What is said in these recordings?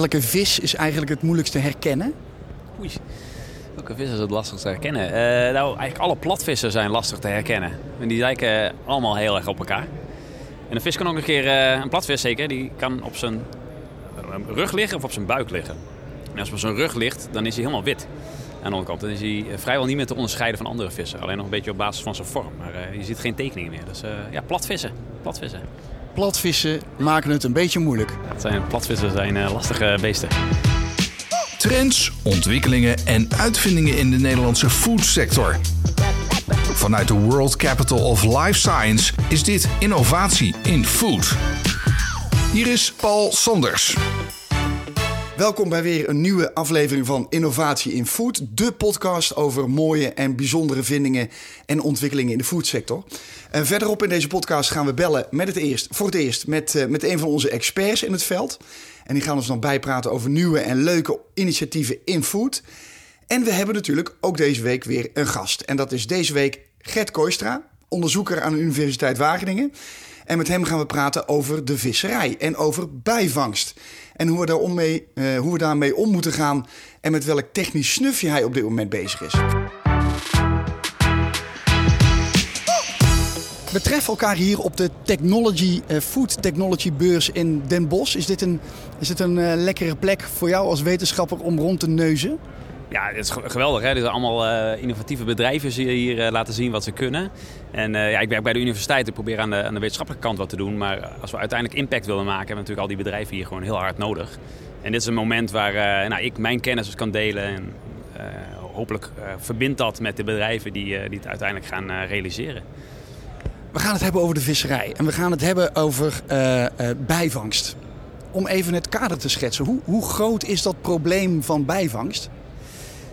welke vis is eigenlijk het moeilijkst te herkennen? Oei. Welke vis is het lastig te herkennen? Eh, nou, eigenlijk alle platvissen zijn lastig te herkennen. En die lijken allemaal heel erg op elkaar. En een vis kan ook een keer, eh, een platvis zeker, die kan op zijn rug liggen of op zijn buik liggen. En als op zijn rug ligt, dan is hij helemaal wit. Aan de onderkant. Dan is hij eh, vrijwel niet meer te onderscheiden van andere vissen. Alleen nog een beetje op basis van zijn vorm. Maar je ziet geen tekeningen meer. Dus ja, platvissen. platvissen. Platvissen maken het een beetje moeilijk. Dat zijn, platvissen zijn lastige beesten. Trends, ontwikkelingen en uitvindingen in de Nederlandse foodsector. Vanuit de World Capital of Life Science is dit innovatie in food. Hier is Paul Sanders. Welkom bij weer een nieuwe aflevering van Innovatie in Food, de podcast over mooie en bijzondere vindingen en ontwikkelingen in de foodsector. En verderop in deze podcast gaan we bellen met het eerst, voor het eerst met, uh, met een van onze experts in het veld. En die gaan ons dan bijpraten over nieuwe en leuke initiatieven in food. En we hebben natuurlijk ook deze week weer een gast. En dat is deze week Gert Koistra, onderzoeker aan de Universiteit Wageningen. En met hem gaan we praten over de visserij en over bijvangst. En hoe we, mee, uh, hoe we daarmee om moeten gaan en met welk technisch snufje hij op dit moment bezig is. We treffen elkaar hier op de Technology, uh, Food Technology beurs in Den Bosch. Is dit een, is dit een uh, lekkere plek voor jou als wetenschapper om rond te neuzen? Ja, het is geweldig. Hè? Dit zijn allemaal uh, innovatieve bedrijven die hier laten zien wat ze kunnen. En ja, ik werk bij de universiteit. Ik probeer aan de, aan de wetenschappelijke kant wat te doen. Maar als we uiteindelijk impact willen maken, hebben we natuurlijk al die bedrijven hier gewoon heel hard nodig. En dit is een moment waar nou, ik mijn kennis kan delen. En hopelijk verbindt dat met de bedrijven die, die het uiteindelijk gaan realiseren. We gaan het hebben over de visserij en we gaan het hebben over bijvangst. Om even het kader te schetsen, hoe, hoe groot is dat probleem van bijvangst?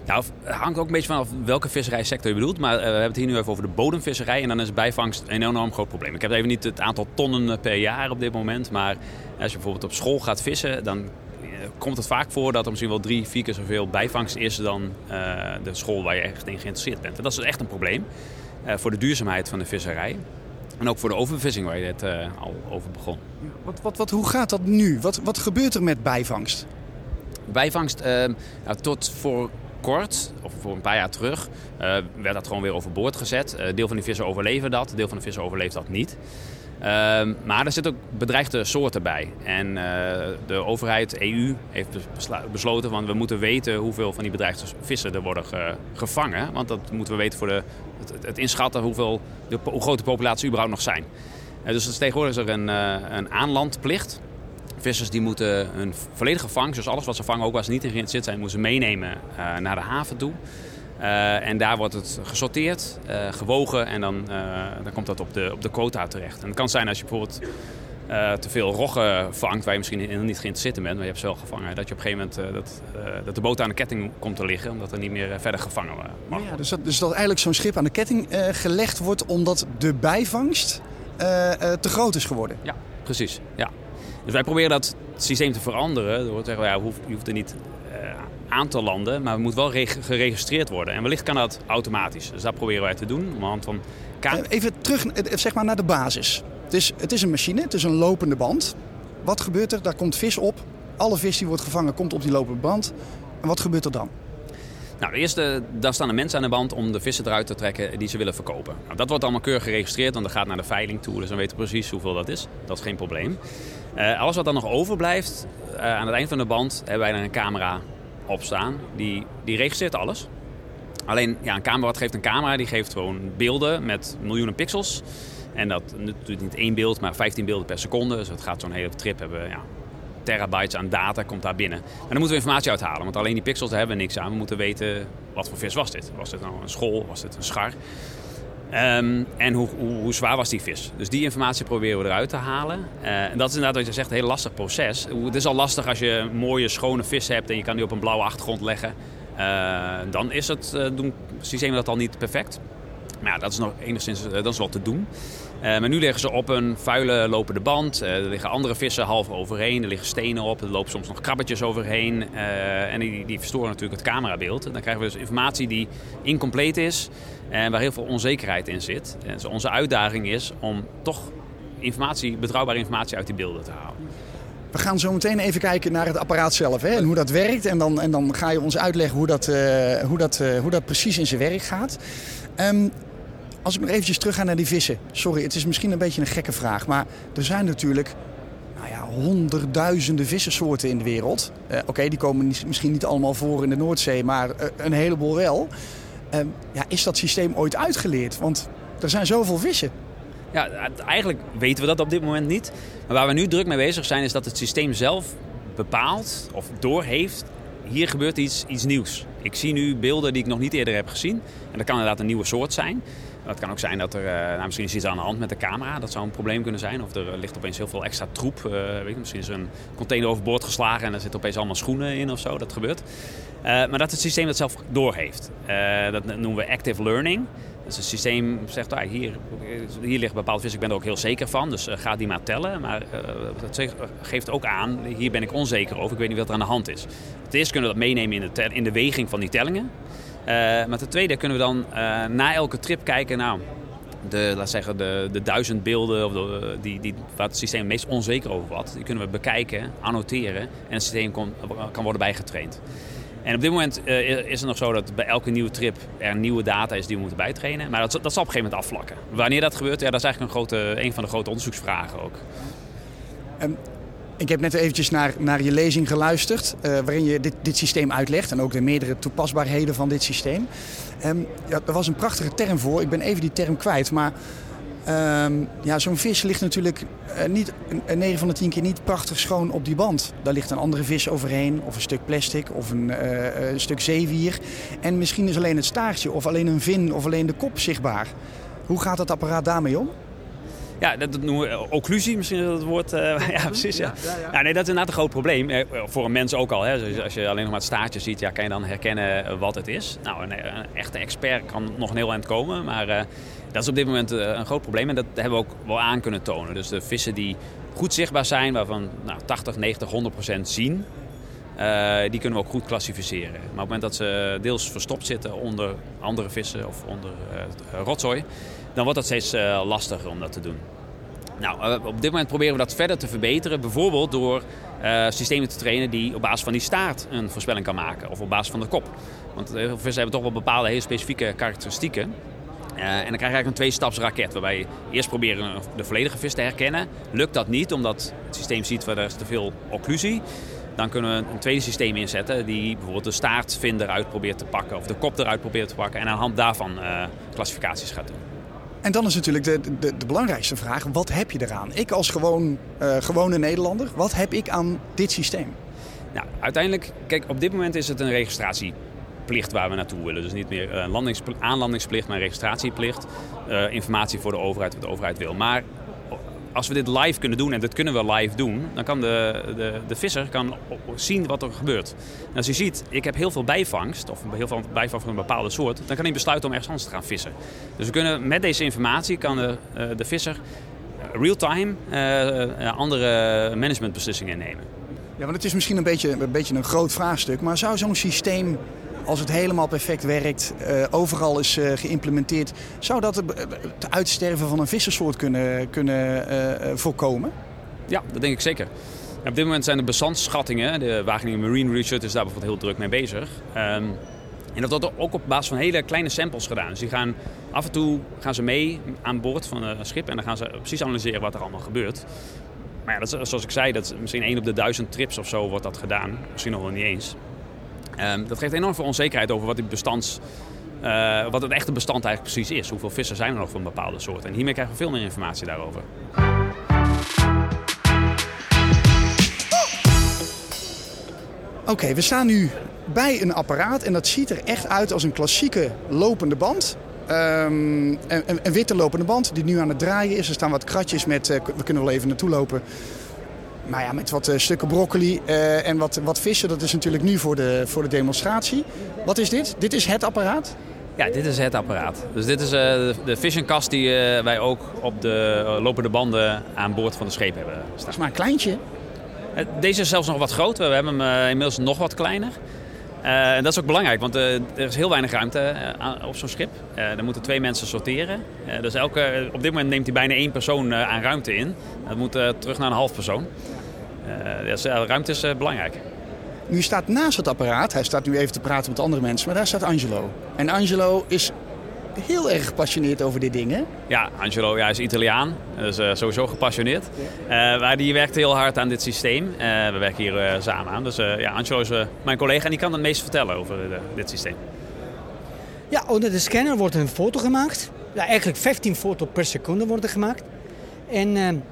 Nou, het hangt ook een beetje vanaf welke visserijsector je bedoelt. Maar uh, we hebben het hier nu even over de bodemvisserij. En dan is bijvangst een enorm groot probleem. Ik heb even niet het aantal tonnen per jaar op dit moment. Maar als je bijvoorbeeld op school gaat vissen, dan komt het vaak voor dat er misschien wel drie, vier keer zoveel bijvangst is dan de school waar je echt in geïnteresseerd bent. En dat is echt een probleem voor de duurzaamheid van de visserij. En ook voor de overvissing waar je net uh, al over begon. Wat, wat, wat, hoe gaat dat nu? Wat, wat gebeurt er met bijvangst? Bijvangst, uh, nou, tot voor kort, of voor een paar jaar terug, uh, werd dat gewoon weer overboord gezet. deel van die vissen overleven dat, deel van de vissen overleeft dat niet. Ehm, maar er zitten ook bedreigde soorten bij. En de overheid, EU, heeft besloten van we moeten weten hoeveel van die bedreigde vissen er worden gevangen. Want dat moeten we weten voor de het, inschatten hoeveel, de, hoe groot de populatie überhaupt nog zijn. Dus tegenwoordig is er een, een aanlandplicht. Vissers die moeten hun volledige vangst, dus alles wat ze vangen, ook als ze niet in geïnteresseerd zijn, moeten ze meenemen uh, naar de haven toe. en daar wordt het gesorteerd, gewogen en dan, dan komt dat op de, op de quota terecht. En het kan zijn als je bijvoorbeeld te veel roggen vangt, waar je misschien niet geïnteresseerd in bent, maar je hebt ze wel gevangen. Dat je op een gegeven moment dat, dat de boot aan de ketting komt te liggen, omdat er niet meer verder gevangen mag ja, dus, dat, dus dat eigenlijk zo'n schip aan de ketting gelegd wordt omdat de bijvangst te groot is geworden? Ja, precies. Ja. Dus wij proberen dat systeem te veranderen door te zeggen, ja, je hoeft er niet aan te landen, maar het moet wel geregistreerd worden. En wellicht kan dat automatisch. Dus dat proberen wij te doen, om hand van... Even terug zeg maar, naar de basis. Het is, het is een machine, het is een lopende band. Wat gebeurt er? Daar komt vis op. Alle vis die wordt gevangen komt op die lopende band. En wat gebeurt er dan? Nou, de eerste, daar staan de mensen aan de band om de vissen eruit te trekken die ze willen verkopen. Nou, dat wordt allemaal keurig geregistreerd, want dat gaat naar de veiling toe. Dus dan weten we precies hoeveel dat is. Dat is geen probleem. Uh, alles wat dan nog overblijft, uh, aan het eind van de band hebben wij dan een camera op staan. Die, die registreert alles. Alleen, ja, een camera, wat geeft een camera? Die geeft gewoon beelden met miljoenen pixels. En dat natuurlijk niet één beeld, maar 15 beelden per seconde. Dus dat gaat zo'n hele trip hebben. Ja, terabytes aan data komt daar binnen. En dan moeten we informatie uithalen, want alleen die pixels hebben we niks aan. We moeten weten wat voor vis was dit. Was dit nou een school? Was dit een schar? Um, en hoe, hoe, zwaar was die vis? Dus die informatie proberen we eruit te halen. Uh, en dat is inderdaad wat je zegt, een heel lastig proces. Het is al lastig als je een mooie, schone vis hebt en je kan die op een blauwe achtergrond leggen. Uh, dan is het, uh, doen systemen dat al niet perfect. Maar ja, dat is nog enigszins dat is wel te doen. Uh, maar nu liggen ze op een vuile lopende band. Uh, er liggen andere vissen half overheen. Er liggen stenen op. Er lopen soms nog krabbetjes overheen. Uh, en die, die verstoren natuurlijk het camerabeeld. En dan krijgen we dus informatie die incompleet is. En waar heel veel onzekerheid in zit. En dus onze uitdaging is om toch informatie, betrouwbare informatie uit die beelden te halen. We gaan zo meteen even kijken naar het apparaat zelf hè, en hoe dat werkt. En dan, en dan ga je ons uitleggen hoe dat, hoe dat, hoe dat precies in zijn werk gaat. Um, als ik nog eventjes terug ga naar die vissen. Sorry, het is misschien een beetje een gekke vraag. Maar er zijn natuurlijk nou ja, honderdduizenden vissensoorten in de wereld. Uh, Oké, die komen misschien niet allemaal voor in de Noordzee, maar een heleboel wel. Um, ja, is dat systeem ooit uitgeleerd? Want er zijn zoveel vissen. Ja, eigenlijk weten we dat op dit moment niet. Maar waar we nu druk mee bezig zijn, is dat het systeem zelf bepaalt of doorheeft. Hier gebeurt iets, iets nieuws. Ik zie nu beelden die ik nog niet eerder heb gezien. En dat kan inderdaad een nieuwe soort zijn. Het kan ook zijn dat er, nou, misschien is iets aan de hand met de camera. Dat zou een probleem kunnen zijn. Of er ligt opeens heel veel extra troep. Uh, weet je, misschien is een container overboord geslagen en er zitten opeens allemaal schoenen in of zo. Dat gebeurt. Maar dat het systeem dat zelf doorheeft. Dat noemen we active learning. Dus het systeem zegt, ah, hier, hier ligt bepaald vis, ik ben er ook heel zeker van, dus ga die maar tellen. Maar dat geeft ook aan, hier ben ik onzeker over, ik weet niet wat er aan de hand is. Ten eerste kunnen we dat meenemen in de, in de weging van die tellingen. Uh, maar ten tweede kunnen we dan na elke trip kijken, nou, de, laat zeggen, de, de duizend beelden of die, die, waar het systeem het meest onzeker over was, die kunnen we bekijken, annoteren en het systeem kon, kan worden bijgetraind. En op dit moment uh, is het nog zo dat bij elke nieuwe trip er nieuwe data is die we moeten bijtrainen. Maar dat, dat zal op een gegeven moment afvlakken. Wanneer dat gebeurt, ja, dat is eigenlijk een, grote, een van de grote onderzoeksvragen ook. Um, ik heb net eventjes naar, naar je lezing geluisterd, uh, waarin je dit, dit systeem uitlegt en ook de meerdere toepasbaarheden van dit systeem. Um, ja, er was een prachtige term voor, ik ben even die term kwijt, maar Um, ja, zo'n vis ligt natuurlijk uh, niet, een 9 van de 10 keer niet prachtig schoon op die band. Daar ligt een andere vis overheen, of een stuk plastic, of een, uh, een stuk zeewier. En misschien is alleen het staartje, of alleen een vin, of alleen de kop zichtbaar. Hoe gaat het apparaat daarmee om? Ja, dat, noemen we occlusie, misschien is dat het woord. Uh, ja, precies. Ja. Ja, ja. ja, nee, dat is inderdaad een groot probleem. Eh, voor een mens ook al. Hè. Als je alleen nog maar het staartje ziet, ja, kan je dan herkennen wat het is. Nou, een, een echte expert kan nog een heel eind komen. Maar uh, dat is op dit moment een groot probleem. En dat hebben we ook wel aan kunnen tonen. Dus de vissen die goed zichtbaar zijn, waarvan nou, 80, 90, 100 procent zien... Uh, die kunnen we ook goed klassificeren. Maar op het moment dat ze deels verstopt zitten onder andere vissen of onder uh, rotzooi, dan wordt dat steeds uh, lastiger om dat te doen. Nou, op dit moment proberen we dat verder te verbeteren. Bijvoorbeeld door systemen te trainen die op basis van die staart een voorspelling kan maken. Of op basis van de kop. Want heel vissen hebben toch wel bepaalde hele specifieke karakteristieken. En dan krijg je eigenlijk een twee-staps-raket. Waarbij je eerst proberen de volledige vis te herkennen. Lukt dat niet, omdat het systeem ziet dat er te veel occlusie. Dan kunnen we een tweede systeem inzetten die bijvoorbeeld de staartvinder eruit probeert te pakken of de kop eruit probeert te pakken en aan de hand daarvan uh, klassificaties gaat doen. En dan is natuurlijk de, de, de, belangrijkste vraag, wat heb je eraan? Ik als gewoon, uh, gewone Nederlander, wat heb ik aan dit systeem? Nou, uiteindelijk, kijk, op dit moment is het een registratieplicht waar we naartoe willen. Dus niet meer een aanlandingsplicht, maar een registratieplicht. Uh, informatie voor de overheid, wat de overheid wil. Maar als we dit live kunnen doen, en dat kunnen we live doen, dan kan de, de, de visser kan zien wat er gebeurt. Als je ziet, ik heb heel veel bijvangst, of heel veel bijvangst van een bepaalde soort, dan kan hij besluiten om ergens anders te gaan vissen. Dus we kunnen met deze informatie kan de, eh, de visser real-time uh, andere managementbeslissingen nemen. Ja, want het is misschien een beetje, een beetje een groot vraagstuk, maar zou zo'n systeem als het helemaal perfect werkt, uh, overal is uh, geïmplementeerd, zou dat het, het, uitsterven van een vissensoort kunnen, kunnen voorkomen? Ja, dat denk ik zeker. op dit moment zijn de bestandsschattingen, de Wageningen Marine Research is daar bijvoorbeeld heel druk mee bezig. Um, en dat wordt ook op basis van hele kleine samples gedaan. Dus gaan af en toe gaan ze mee aan boord van een schip en dan gaan ze precies analyseren wat er allemaal gebeurt. Maar ja, dat is, zoals ik zei, dat is misschien één op de duizend trips of zo wordt dat gedaan. Misschien nog wel niet eens. Um, dat geeft enorm veel onzekerheid over wat, die uh, wat het echte bestand eigenlijk precies is. Hoeveel vissen zijn er nog van bepaalde soort. En hiermee krijgen we veel meer informatie daarover. Oké, we staan nu bij een apparaat en dat ziet er echt uit als een klassieke lopende band. Um, een, een, witte lopende band die nu aan het draaien is. Er staan wat kratjes met, uh, we kunnen wel even naartoe lopen, nou ja, met wat uh, stukken broccoli uh, en wat, wat vissen. Dat is natuurlijk nu voor de, voor de demonstratie. Wat is dit? Dit is het apparaat? Ja, dit is het apparaat. Dus dit is uh, de, de visionkast die wij ook op de lopende banden aan boord van de scheep hebben staan. Dat is maar een kleintje. Deze is zelfs nog wat groter. We hebben hem inmiddels nog wat kleiner. Uh, en dat is ook belangrijk, want uh, er is heel weinig ruimte uh, op zo'n schip. er moeten twee mensen sorteren. dus elke, op dit moment neemt hij bijna één persoon aan ruimte in. Dat moet terug naar een half persoon. dus, ruimte is belangrijk. Nu staat naast het apparaat, hij staat nu even te praten met andere mensen, maar daar staat Angelo. En Angelo is heel erg gepassioneerd over dit ding, hè? Ja, Angelo ja, is Italiaan, dus uh, sowieso gepassioneerd. Uh, maar die werkt heel hard aan dit systeem. Uh, we werken hier samen aan. Dus ja, Angelo is mijn collega en die kan het meest vertellen over dit systeem. Ja, onder de scanner wordt een foto gemaakt. Ja, eigenlijk 15 foto's per seconde worden gemaakt. En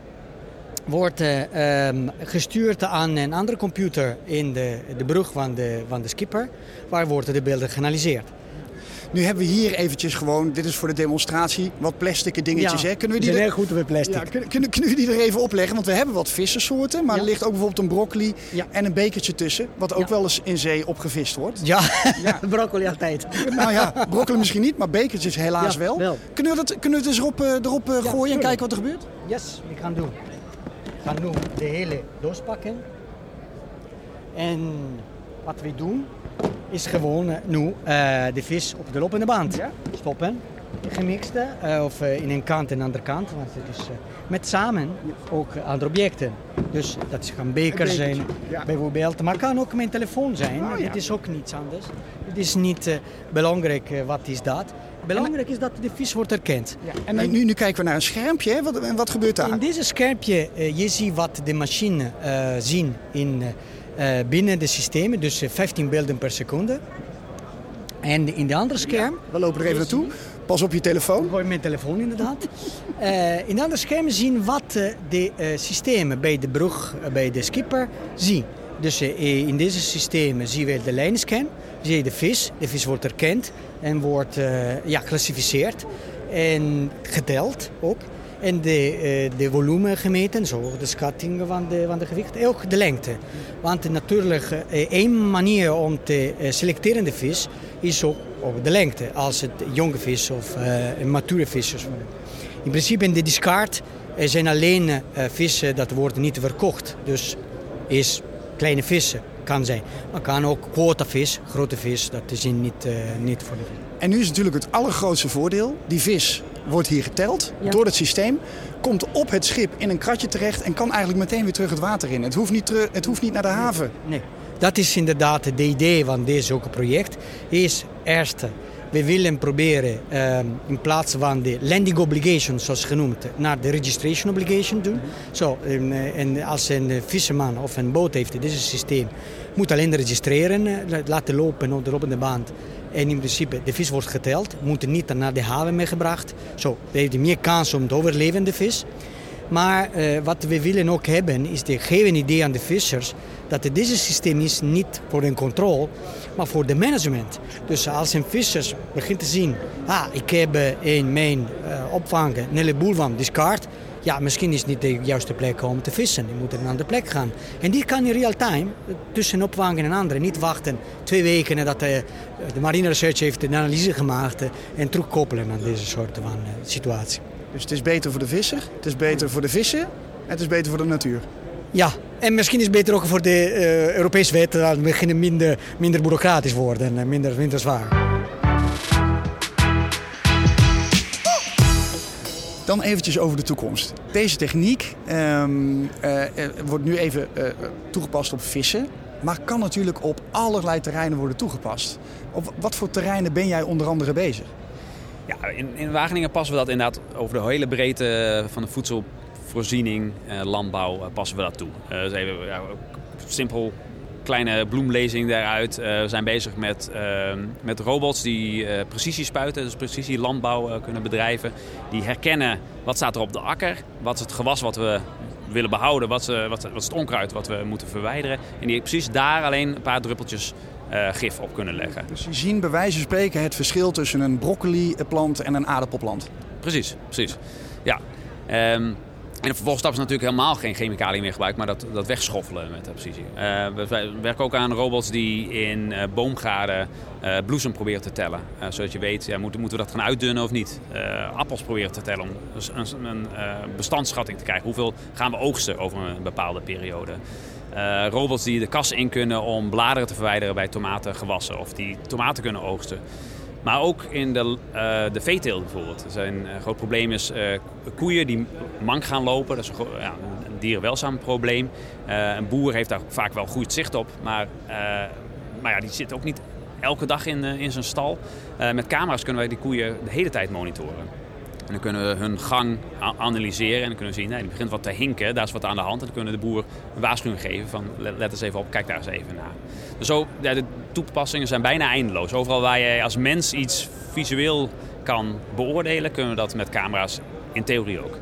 wordt ehm, gestuurd aan een andere computer in de, de brug van de, van de skipper. Waar worden de beelden geanalyseerd. Nu hebben we hier eventjes gewoon, dit is voor de demonstratie, wat plastic dingetjes. Ja, hè? Kunnen we die er... heel goed met plastic. Ja, kunnen, kunnen, kunnen, we die er even opleggen? Want we hebben wat vissensoorten, maar er ligt ook bijvoorbeeld een broccoli en een bekertje tussen. Wat ook wel eens in zee opgevist wordt. Ja, broccoli altijd. Nou ja, broccoli misschien niet, maar bekertjes helaas wel. wel. Kunnen, we dat, kunnen we het eens erop, uh, erop uh, gooien en kijken wat er gebeurt? Yes, we gaan doen. We gaan nu de hele doos pakken. En wat we doen, is gewoon uh, nu uh, de vis op de lopende band ja? stoppen. Gemixte, uh, of in een kant en andere kant. Want het is met samen ook andere objecten. Dus dat kan beker zijn, ja. bijvoorbeeld. Maar het kan ook mijn telefoon zijn. Oh, ja. Dit is ook niets anders. Het is niet belangrijk wat is dat. Belangrijk is dat de vis wordt erkend. Ja. En nu, nu, kijken we naar een schermpje. Wat, wat gebeurt daar? In deze schermpje, je ziet wat de machine zien in uh, binnen de systemen, dus 15 beelden per seconde. En in de andere scherm... we lopen er even naartoe. Pas op je telefoon. Gooi mijn telefoon inderdaad. uh, in de andere scherm zien wat uh, de systemen bij de brug, bij de skipper zien. Dus in deze systemen zien we de lijnscan, zie je de vis. De vis wordt erkend en wordt ja, geclassificeerd en geteld ook. En de, uh, de volume gemeten, zo de schatting van de, van de gewicht. Ook de lengte. Want natuurlijk, uh, één manier om te uh, selecteren de vis is ook op de lengte. Als het jonge vis of een mature vis is. In principe in de discard zijn alleen vissen dat worden niet verkocht. Dus is kleine vissen kan zijn. Maar kan ook quotavis, grote vis, dat is niet, niet voor de. En nu is natuurlijk het allergrootste voordeel, die vis wordt hier geteld door het systeem. Komt op het schip in een kratje terecht en kan eigenlijk meteen weer terug het water in. Het hoeft niet, terug, het hoeft niet naar de haven. Nee, dat is inderdaad het idee van deze project. Is eerst, we willen proberen uh, in plaats van de landing obligation, zoals genoemd, naar de registration obligation doen. Zo, en, en als een visserman of een boot heeft dit systeem, moet alleen registreren, laten lopen op de lopende band. En in principe, de vis wordt geteld, moet niet naar de haven meegebracht. Zo, heeft meer kans om te overleven, de vis. Maar uh, wat we willen ook hebben, is de geven idee aan de vissers dat deze systeem is niet voor een controle, maar voor de management. Dus als een visser begint te zien, ah, ik heb in mijn uh, opvang een heleboel van discard, ja, misschien is het niet de juiste plek om te vissen. Je moet naar een andere plek gaan. En die kan in real time, tussen opvangen en andere. Niet wachten twee weken nadat de, de Marine Research heeft een analyse gemaakt en terugkoppelen aan deze soort van uh, situatie. Dus het is beter voor de visser, het is beter voor de vissen en het is beter voor de natuur. Ja, en misschien is het beter ook voor de uh, Europese wet dat beginnen minder, minder bureaucratisch worden en minder, minder zwaar. Dan eventjes over de toekomst. Deze techniek um, uh, wordt nu even uh, toegepast op vissen. Maar kan natuurlijk op allerlei terreinen worden toegepast. Op wat voor terreinen ben jij onder andere bezig? Ja, in, in Wageningen passen we dat inderdaad over de hele breedte van de voedselvoorziening, landbouw, passen we dat toe. dus even ja, simpel kleine bloemlezing daaruit. Uh, we zijn bezig met, uh, met robots die uh, precisie spuiten, dus precisie landbouw kunnen bedrijven. Die herkennen wat staat er op de akker, wat is het gewas wat we willen behouden, wat, wat, wat is het onkruid wat we moeten verwijderen. En die precies daar alleen een paar druppeltjes gif op kunnen leggen. Dus die zien bij wijze van spreken het verschil tussen een broccoli-plant en een aardappelplant? Precies, precies. Ja. Um, en de vervolgstap is natuurlijk helemaal geen chemicaliën meer gebruikt, maar dat, dat wegschoffelen met de precisie. Uh, we werken ook aan robots die in uh, boomgaarden uh, bloesem proberen te tellen. zodat je weet, ja, moeten, moeten we dat gaan uitdunnen of niet. appels proberen te tellen om een, een bestandsschatting te krijgen. Hoeveel gaan we oogsten over een bepaalde periode. robots die de kassen in kunnen om bladeren te verwijderen bij tomatengewassen of die tomaten kunnen oogsten. Maar ook in de, uh, de veeteelt bijvoorbeeld. Zijn, een groot probleem is uh, koeien die mank gaan lopen. Dat is een, ja, een dierenwelzijnprobleem. Een boer heeft daar vaak wel goed zicht op. Maar, maar ja, die zit ook niet elke dag in, in zijn stal. met camera's kunnen wij die koeien de hele tijd monitoren. En dan kunnen we hun gang analyseren en kunnen we zien, nee, die begint wat te hinken, daar is wat aan de hand. En dan kunnen de boer een waarschuwing geven van let eens even op, kijk daar eens even naar. Dus zo, ja, de toepassingen zijn bijna eindeloos. Overal waar je als mens iets visueel kan beoordelen, kunnen we dat met camera's in theorie ook.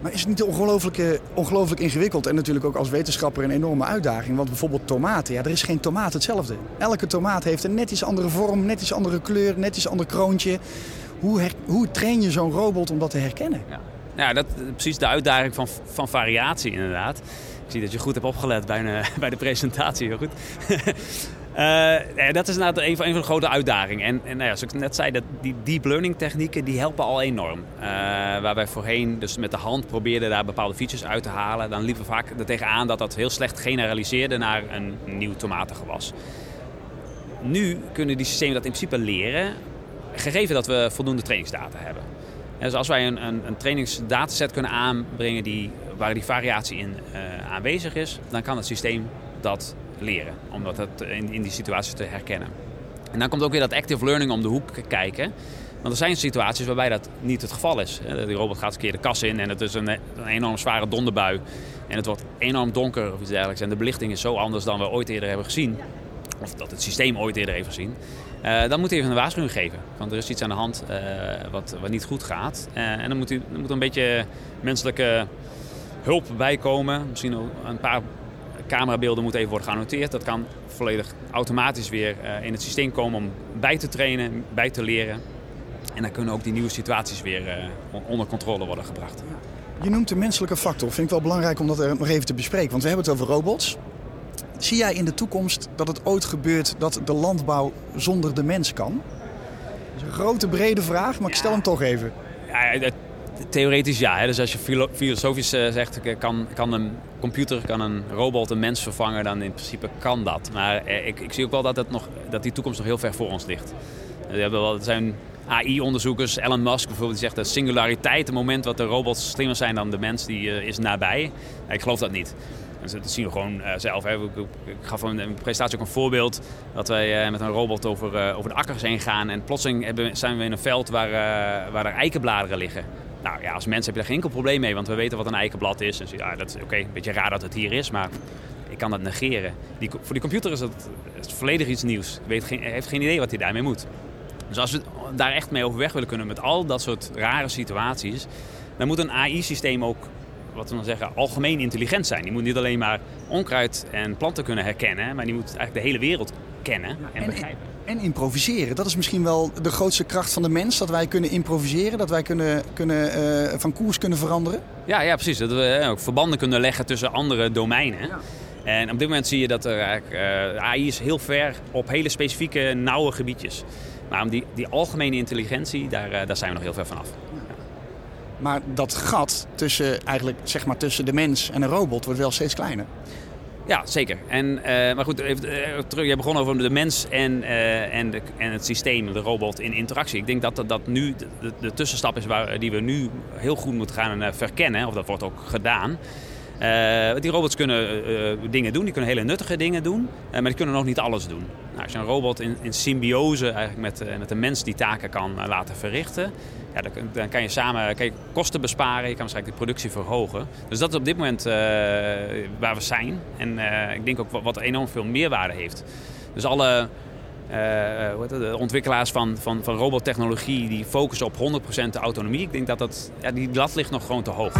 Maar is het niet ongelooflijk, ongelooflijk ingewikkeld en natuurlijk ook als wetenschapper een enorme uitdaging? Want bijvoorbeeld tomaten, ja, er is geen tomaat hetzelfde. Elke tomaat heeft een net iets andere vorm, net iets andere kleur, net iets ander kroontje. Hoe, hoe train je zo'n robot om dat te herkennen? Ja, ja dat is precies de uitdaging van, van variatie inderdaad. Ik zie dat je goed hebt opgelet bij, een, bij de presentatie. Heel goed. Uh, dat is inderdaad een van, van de grote uitdagingen. En, en nou ja, zoals ik net zei, dat die deep learning technieken die helpen al enorm. Uh, waar wij voorheen dus met de hand probeerden daar bepaalde features uit te halen. Dan liepen we vaak er tegenaan dat dat heel slecht generaliseerde naar een nieuw tomatengewas. Nu kunnen die systemen dat in principe leren gegeven dat we voldoende trainingsdata hebben. Dus als wij een, een, een trainingsdataset kunnen aanbrengen die, waar die variatie in uh, aanwezig is, dan kan het systeem dat leren. Om dat in, in die situatie te herkennen. En dan komt ook weer dat active learning om de hoek kijken. Want er zijn situaties waarbij dat niet het geval is. Die robot gaat een keer de kas in en het is een, een enorm zware donderbui. En het wordt enorm donker of iets dergelijks. En de belichting is zo anders dan we ooit eerder hebben gezien. Of dat het systeem ooit eerder heeft gezien. Uh, dan moet hij even een waarschuwing geven. Want er is iets aan de hand uh, wat, wat niet goed gaat. Uh, en dan moet, hij, moet een beetje menselijke hulp bijkomen. Misschien een paar camerabeelden moeten even worden geannoteerd. Dat kan volledig automatisch weer in het systeem komen om bij te trainen, bij te leren. En dan kunnen ook die nieuwe situaties weer onder controle worden gebracht. Je noemt de menselijke factor. Vind ik wel belangrijk om dat er nog even te bespreken. Want we hebben het over robots. Zie jij in de toekomst dat het ooit gebeurt dat de landbouw zonder de mens kan? Dat is een grote, brede vraag, maar ik stel hem toch even. Ja, theoretisch ja. Dus als je filosofisch eh, zegt, kan, kan een computer, kan een robot een mens vervangen, dan in principe kan dat. Maar eh, ik, ik zie ook wel dat, het nog, dat die toekomst nog heel ver voor ons ligt. We hebben wel, er zijn AI-onderzoekers, Elon Musk bijvoorbeeld, die zegt dat singulariteit, het moment dat de robots slimmer zijn dan de mens, die is nabij. ik geloof dat niet. Dat zien we gewoon uh, zelf. Ik, gaf in de presentatie ook een voorbeeld dat wij uh, met een robot over, uh, over de akkers heen gaan. En plotseling hebben, zijn we in een veld waar, waar er eikenbladeren liggen. Nou ja, als mens heb je daar geen enkel probleem mee, want we weten wat een eikenblad is. En ja, dat is oké, een beetje raar dat het hier is, maar ik kan dat negeren. Die, voor die computer is is volledig iets nieuws. Weet geen, heeft geen idee wat hij daarmee moet. Dus als we daar echt mee overweg willen kunnen met al dat soort rare situaties, dan moet een AI-systeem ook wat we dan zeggen, algemeen intelligent zijn. Die moet niet alleen maar onkruid en planten kunnen herkennen, maar die moet eigenlijk de hele wereld kennen en, begrijpen. En, improviseren. Dat is misschien wel de grootste kracht van de mens. Dat wij kunnen improviseren, dat wij kunnen, kunnen, uh, van koers kunnen veranderen. Ja, ja precies. Dat we uh, ook verbanden kunnen leggen tussen andere domeinen. Ja. En op dit moment zie je dat er eigenlijk, uh, AI is heel ver op hele specifieke, nauwe gebiedjes. Maar om die, die algemene intelligentie, daar, daar zijn we nog heel ver vanaf. Maar dat gat tussen, eigenlijk, zeg maar, tussen de mens en een robot wordt wel steeds kleiner. Ja, zeker. En, uh, maar goed, even, terug, je begon over de mens en, uh, en, de, en het systeem, de robot in interactie. Ik denk dat dat, nu de, de, tussenstap is waar, die we nu heel goed moeten gaan verkennen. Of dat wordt ook gedaan. Die robots kunnen dingen doen, die kunnen hele nuttige dingen doen, maar die kunnen nog niet alles doen. Nou, als je een robot in, in symbiose eigenlijk met, met een mens die taken kan laten verrichten, ja, dan, kan je samen kosten besparen, je kan waarschijnlijk de productie verhogen. Dus dat is op dit moment waar we zijn en ik denk ook wat, enorm veel meerwaarde heeft. Dus alle de ontwikkelaars van, van, van robottechnologie die focussen op 100% autonomie, ik denk dat, dat ja, die lat ligt nog gewoon te hoog.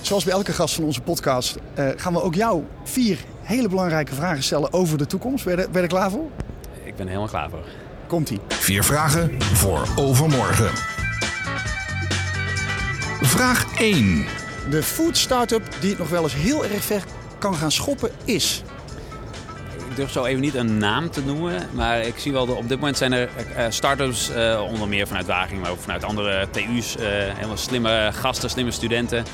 Zoals bij elke gast van onze podcast gaan we ook jou vier hele belangrijke vragen stellen over de toekomst. Ben ben je klaar voor? Ik ben helemaal klaar voor. Komt-ie. Vier vragen voor overmorgen. Vraag 1. De food startup die het nog wel eens heel erg ver kan gaan schoppen is ik durf zo even niet een naam te noemen. Maar ik zie wel, dat op dit moment zijn er uh, start-ups, uh, onder meer vanuit Wageningen, maar ook vanuit andere TU's. Uh, helemaal slimme gasten, slimme studenten.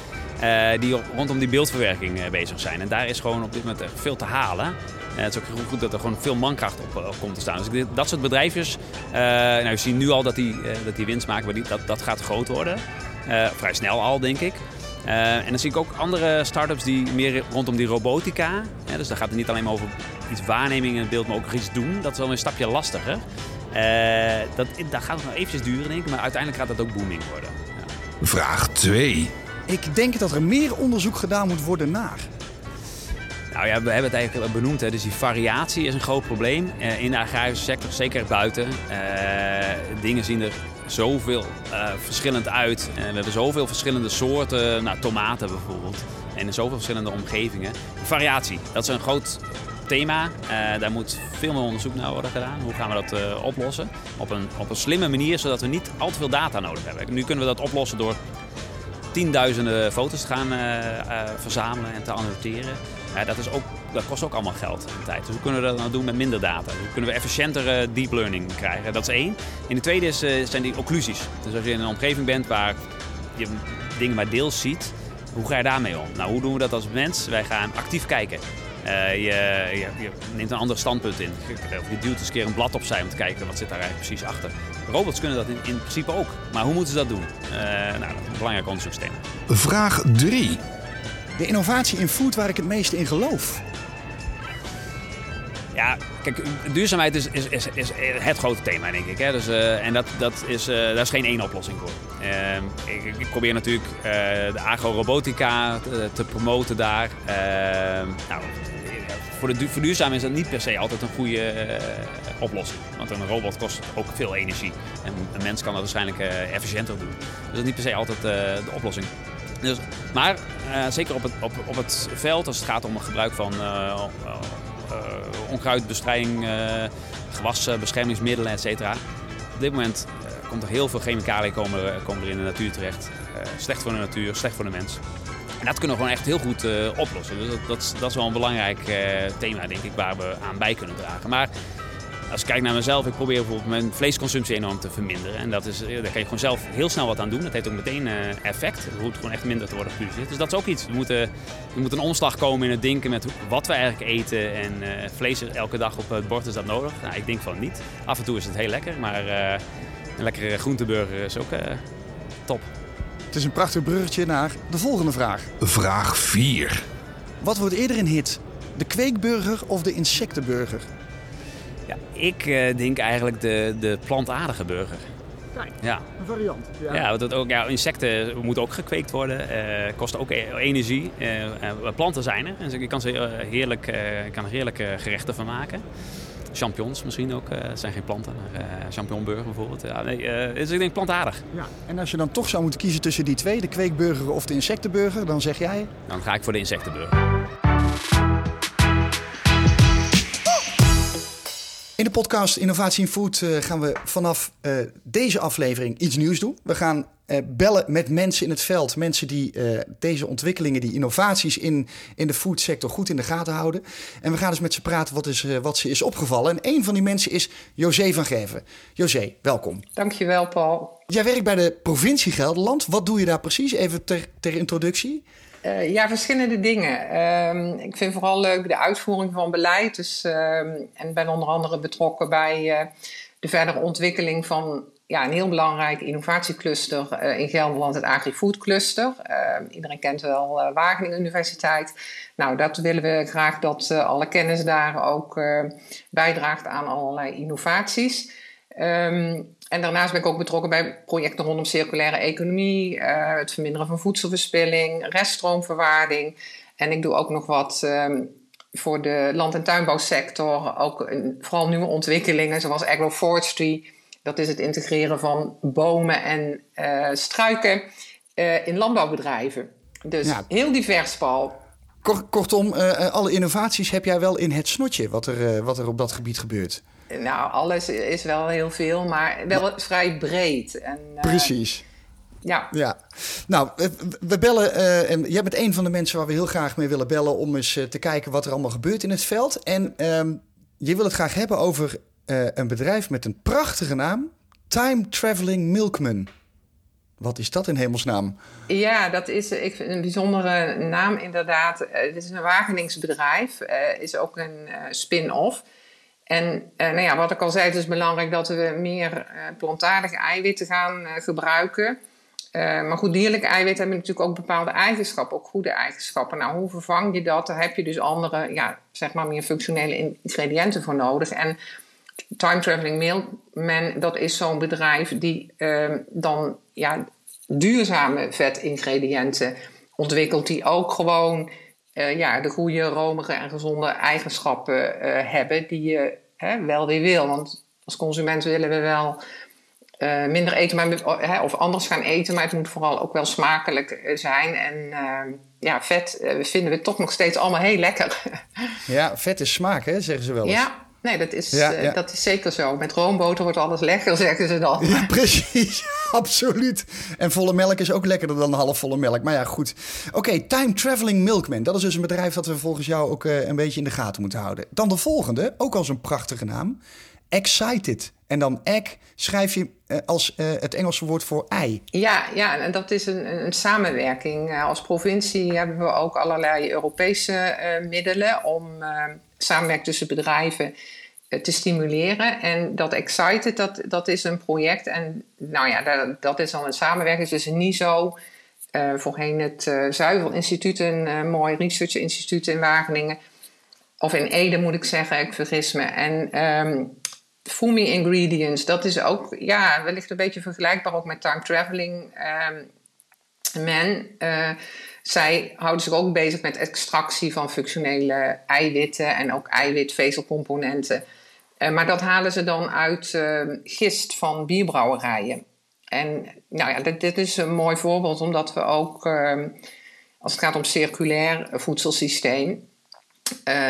die rondom die beeldverwerking bezig zijn. En daar is gewoon op dit moment veel te halen. Het is ook goed dat er gewoon veel mankracht op, komt te staan. Dus dat soort bedrijfjes, nou, je ziet nu al dat die, dat die winst maken, maar die, dat, dat gaat groot worden. vrij snel al, denk ik. en dan zie ik ook andere start-ups die meer rondom die robotica. dus daar gaat het niet alleen maar over iets waarneming in het beeld, maar ook iets doen. Dat is wel een stapje lastiger. Uh, dat, dat gaat nog eventjes duren, denk ik. Maar uiteindelijk gaat dat ook booming worden. Ja. Vraag 2. Ik denk dat er meer onderzoek gedaan moet worden naar. Nou ja, we hebben het eigenlijk benoemd. Hè. Dus die variatie is een groot probleem uh, in de agrarische sector, zeker buiten. Uh, dingen zien er zoveel verschillend uit. we hebben zoveel verschillende soorten, nou, tomaten bijvoorbeeld. En in zoveel verschillende omgevingen. Variatie, dat is een groot thema. Daar moet veel meer onderzoek naar worden gedaan. Hoe gaan we dat oplossen? Op een, op een slimme manier, zodat we niet al te veel data nodig hebben. Nu kunnen we dat oplossen door tienduizenden foto's te gaan verzamelen en te annoteren. Dat, is ook, dat kost ook allemaal geld en tijd. Dus hoe kunnen we dat nou doen met minder data? Hoe kunnen we efficiënter deep learning krijgen? Dat is één. En de tweede is, zijn die occlusies. Dus als je in een omgeving bent waar je dingen maar deels ziet, hoe ga je daarmee om? Nou, hoe doen we dat als mens? Wij gaan actief kijken. Uh, je, je, je, neemt een ander standpunt in. Je duwt eens een keer een blad opzij om te kijken wat zit daar eigenlijk precies achter. Robots kunnen dat in, in principe ook. Maar hoe moeten ze dat doen? Uh, nou, dat is een belangrijk onderzoeksthema. Vraag 3. De innovatie in food waar ik het meeste in geloof. Ja, kijk, duurzaamheid is, is, is, het grote thema, denk ik. Hè? Dus, uh, en dat, dat is, uh, daar is geen één oplossing voor. Uh, ik, ik, probeer natuurlijk de agro-robotica te, te, promoten daar. Ehm, nou, voor, de, voor duurzaam is dat niet per se altijd een goede oplossing. Want een robot kost ook veel energie. En een mens kan dat waarschijnlijk efficiënter doen. Dus dat is niet per se altijd de oplossing. Dus, maar zeker op het, op, op het veld, als het gaat om het gebruik van uh, onkruidbestrijding, uh, gewasbeschermingsmiddelen, et cetera. Op dit moment komt er heel veel chemicaliën komen, komen er in de natuur terecht. slecht voor de natuur, slecht voor de mens. En dat kunnen we gewoon echt heel goed oplossen. Dus dat, dat, dat, is wel een belangrijk thema, denk ik, waar we aan bij kunnen dragen. Maar als ik kijk naar mezelf, ik probeer bijvoorbeeld mijn vleesconsumptie enorm te verminderen. En dat is, daar kan je gewoon zelf heel snel wat aan doen. Dat heeft ook meteen uh, effect. Het hoeft gewoon echt minder te worden geproduceerd. Dus dat is ook iets. We moeten, er moet een omslag komen in het denken met wat we eigenlijk eten. En uh, vlees elke dag op het bord, is dat nodig? Nou, ik denk van niet. Af en toe is het heel lekker, maar uh, een lekkere groenteburger is ook top. Het is een prachtig bruggetje naar de volgende vraag. Vraag 4. Wat wordt eerder een hit? De kweekburger of de insectenburger? Ja, ik uh, denk eigenlijk de, de plantaardige burger. Kijk, ja. een variant. Ja, ja, dat ook, ja insecten moeten ook gekweekt worden. Uh, kosten ook e-, energie. Uh, planten zijn er. En je kan, ze heerlijk, kan er heerlijke gerechten van maken. Champignons misschien ook. Het zijn geen planten, maar champignonburger bijvoorbeeld. Ja, nee, dus ik denk plantaardig. Ja. En als je dan toch zou moeten kiezen tussen die twee, de kweekburger of de insectenburger, dan zeg jij? Dan ga ik voor de insectenburger. In de podcast Innovatie in Food uh, gaan we vanaf uh, deze aflevering iets nieuws doen. We gaan uh, bellen met mensen in het veld. Mensen die deze ontwikkelingen, die innovaties in, in de foodsector goed in de gaten houden. En we gaan dus met ze praten wat, is, wat ze is opgevallen. En een van die mensen is José van Gerven. José, welkom. Dankjewel, Paul. Jij werkt bij de provincie Gelderland. Wat doe je daar precies? Even ter, ter introductie. Uh, ja, verschillende dingen. Um, ik vind vooral leuk de uitvoering van beleid. Dus, um, en ben onder andere betrokken bij uh, de verdere ontwikkeling van ja, een heel belangrijk innovatiecluster uh, in Gelderland, het AgriFood Cluster. Ehm, iedereen kent wel Wageningen Universiteit. Nou, dat willen we graag dat alle kennis daar ook bijdraagt aan allerlei innovaties. Um, en daarnaast ben ik ook betrokken bij projecten rondom circulaire economie, uh, het verminderen van voedselverspilling, reststroomverwaarding. En ik doe ook nog wat um, voor de land- en tuinbouwsector, ook vooral nieuwe ontwikkelingen zoals agroforestry. Dat is het integreren van bomen en uh, struiken uh, in landbouwbedrijven. Dus ja. heel divers, Paul. Kortom, alle innovaties heb jij wel in het snotje wat er, wat er op dat gebied gebeurt. Nou, alles is wel heel veel, maar wel vrij breed. En, uh, Precies. Ja. ja. Nou, we bellen. Uh, en jij bent een van de mensen waar we heel graag mee willen bellen. om eens uh, te kijken wat er allemaal gebeurt in het veld. En um, je wil het graag hebben over een bedrijf met een prachtige naam: Time Traveling Milkman. Wat is dat in hemelsnaam? Ja, dat is ik vind een bijzondere naam inderdaad. Het is een Wageningsbedrijf, uh, is ook een spin-off. En nou ja, wat ik al zei, het is belangrijk dat we meer plantaardige eiwitten gaan gebruiken. maar goed, dierlijke eiwitten hebben natuurlijk ook bepaalde eigenschappen, ook goede eigenschappen. Nou, hoe vervang je dat? Daar heb je dus andere, ja, zeg maar meer functionele ingrediënten voor nodig. En Time Traveling Milkman, dat is zo'n bedrijf die uh, dan ja, duurzame vetingrediënten ontwikkelt, die ook gewoon uh, ja, de goede, romige en gezonde eigenschappen uh, hebben, die je wel weer wil. Want als consument willen we wel uh, minder eten, maar, of anders gaan eten, maar het moet vooral ook wel smakelijk zijn. En ja, vet vinden we toch nog steeds allemaal heel lekker. Ja, vet is smaak, hè, zeggen ze wel eens. Ja, Nee, dat is, eh, dat is zeker zo. Met roomboter wordt alles lekker, zeggen ze dan. Ja, precies. Absoluut. En volle melk is ook lekkerder dan halfvolle melk. Maar ja, goed. Oké, Time Traveling Milkman. Dat is dus een bedrijf dat we volgens jou ook uh, een beetje in de gaten moeten houden. Dan de volgende, ook als een prachtige naam. Excited. En dan egg schrijf je uh, als uh, het Engelse woord voor ei. Ja, ja en dat is een, een samenwerking. als provincie hebben we ook allerlei Europese middelen om samenwerking tussen bedrijven eh, te stimuleren. En dat Excited, dat, dat is een project. En nou ja, dat, dat is al een samenwerking. Dus niet zo. Uh, voorheen het uh, Zuivel Instituut, een mooi research instituut in Wageningen. Of in Ede moet ik zeggen, ik vergis me. En um, Fumi Ingredients, dat is ook ja, wellicht een beetje vergelijkbaar ook met time traveling. Um, men, zij houden zich ook bezig met extractie van functionele eiwitten en ook eiwitvezelcomponenten. Uh, maar dat halen ze dan uit uh, gist van bierbrouwerijen. En nou ja, dit, dit, is een mooi voorbeeld, omdat we ook, uh, als het gaat om circulair voedselsysteem,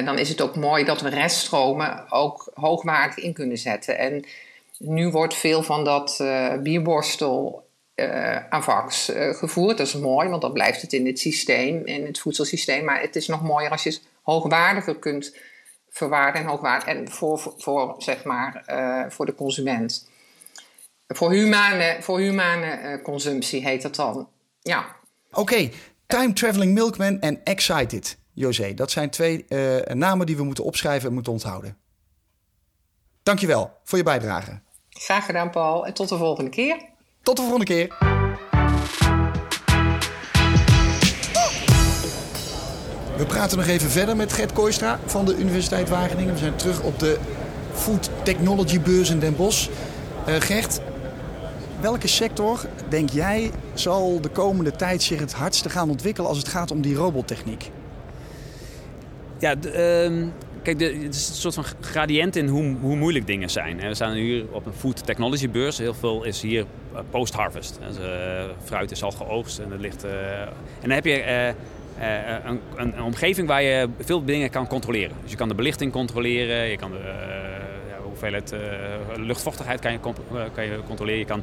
dan is het ook mooi dat we reststromen ook hoogwaardig in kunnen zetten. En nu wordt veel van dat bierborstel uh, AVAX uh, gevoerd. Dat is mooi, want dan blijft het in het systeem, in het voedselsysteem. Maar het is nog mooier als je het hoogwaardiger kunt verwaarden en hoogwaardig. En voor, voor, voor zeg maar, uh, voor de consument. Voor humane, voor humane consumptie heet dat dan. Ja. Oké, okay. Time Traveling Milkman en Excited, José. Dat zijn twee namen die we moeten opschrijven en moeten onthouden. Dankjewel voor je bijdrage. Graag gedaan, Paul. En tot de volgende keer. Tot de volgende keer. We praten nog even verder met Gert Kooistra van de Universiteit Wageningen. We zijn terug op de Food Technology Beurs in Den Bosch. Uh, Gert, welke sector, denk jij, zal de komende tijd zich het hardste gaan ontwikkelen als het gaat om die robottechniek? Ja, uh, Kijk, het is een soort van gradient in hoe, hoe moeilijk dingen zijn. We staan hier op een food technology beurs. Heel veel is hier eh, post-harvest. Dus, fruit is al geoogst en het ligt. Uh, en dan heb je een, een, een, omgeving waar je veel dingen kan controleren. Dus je kan de belichting controleren, je kan de hoeveelheid luchtvochtigheid kan je, kan je controleren. Je kan,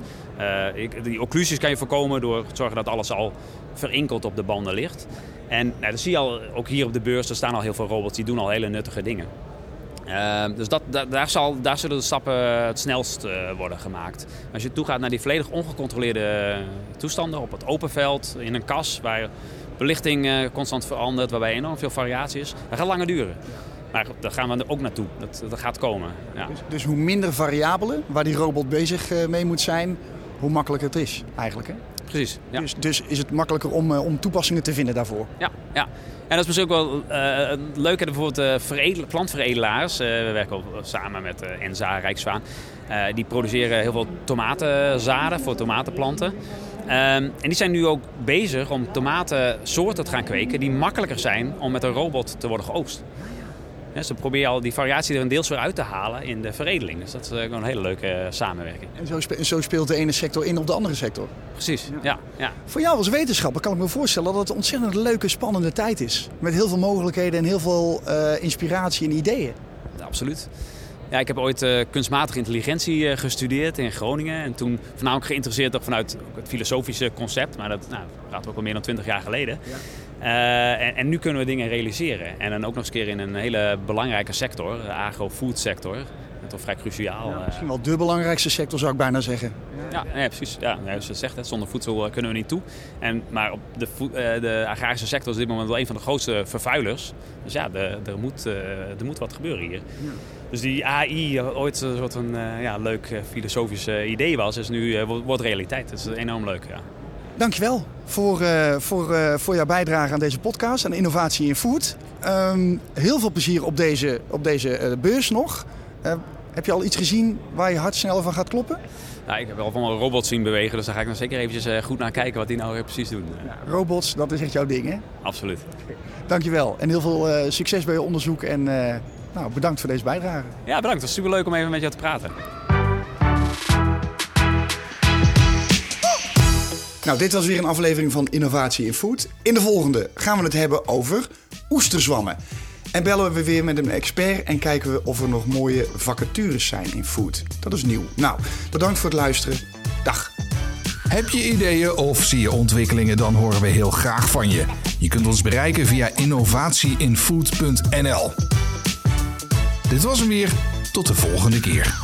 die occlusies kan je voorkomen door te zorgen dat alles al verinkeld op de banden ligt. En nou, dat zie je al, ook hier op de beurs, er staan al heel veel robots die doen al hele nuttige dingen. Uh, dus dat, daar, zal, daar zullen de stappen het snelst worden gemaakt. Als je toegaat naar die volledig ongecontroleerde toestanden op het open veld, in een kas waar belichting constant verandert, waarbij enorm veel variatie is, dat gaat langer duren. Maar daar gaan we er ook naartoe. Dat, dat gaat komen. Ja. Dus, dus, hoe minder variabelen waar die robot bezig uh, mee moet zijn, hoe makkelijker het is eigenlijk. Hè? Precies. Ja. Dus, dus, is het makkelijker om, uh, om toepassingen te vinden daarvoor. Ja, ja. En dat is misschien ook wel uh, leuk. Bijvoorbeeld uh, veredel, plantveredelaars. we werken ook samen met Enza, Rijkswaan. die produceren heel veel tomatenzaden voor tomatenplanten. Um, en die zijn nu ook bezig om tomatensoorten te gaan kweken die makkelijker zijn om met een robot te worden geoogst. Ze proberen al die variatie er een deels weer uit te halen in de veredeling. Dus dat is een hele leuke samenwerking. En zo, spe zo, speelt de ene sector in op de andere sector? Precies, ja. ja. Ja, Voor jou als wetenschapper kan ik me voorstellen dat het een ontzettend leuke, spannende tijd is. Met heel veel mogelijkheden en heel veel uh, inspiratie en ideeën. Ja, absoluut. Ja, ik heb ooit uh, kunstmatige intelligentie uh, gestudeerd in Groningen. En toen voornamelijk geïnteresseerd ook vanuit het filosofische concept. Maar dat nou, praten we ook al meer dan twintig jaar geleden. Ja. Uh, en, en, nu kunnen we dingen realiseren. En dan ook nog eens keer in een hele belangrijke sector, de agro-food sector. toch vrij cruciaal. Ja, eh. misschien wel de belangrijkste sector zou ik bijna zeggen. Ja, nee, precies. Ja, zoals je zegt, hè, zonder voedsel eh, kunnen we niet toe. En, maar op de, eh, de agrarische sector is op dit moment wel een van de grootste vervuilers. Dus ja, de- er moet, eh, er moet wat gebeuren hier. Dus die AI, eh, ooit een soort eh, ja, leuk eh, filosofisch eh, idee was, is nu eh, wordt realiteit. Dat is enorm leuk, ja. Dankjewel voor, eh, voor, eh, voor jouw bijdrage aan deze podcast en innovatie in food. Ehm, heel veel plezier op deze, op deze eh, beurs nog. Heb je al iets gezien waar je hart sneller van gaat kloppen? Nou, ik heb wel van een robot zien bewegen, dus daar ga ik nog zeker eventjes goed naar kijken wat die nou precies doen. Robots, dat is echt jouw ding hè? Absoluut. Dankjewel en heel veel succes bij je onderzoek en nou, bedankt voor deze bijdrage. Ja, bedankt. Het was superleuk om even met jou te praten. Nou, dit was weer een aflevering van Innovatie in Food. In de volgende gaan we het hebben over oesterzwammen. En bellen we weer met een expert en kijken we of er nog mooie vacatures zijn in food. Dat is nieuw. Nou, bedankt voor het luisteren. Dag. Heb je ideeën of zie je ontwikkelingen, dan horen we heel graag van je. Je kunt ons bereiken via innovatieinfood.nl. Dit was hem weer. Tot de volgende keer.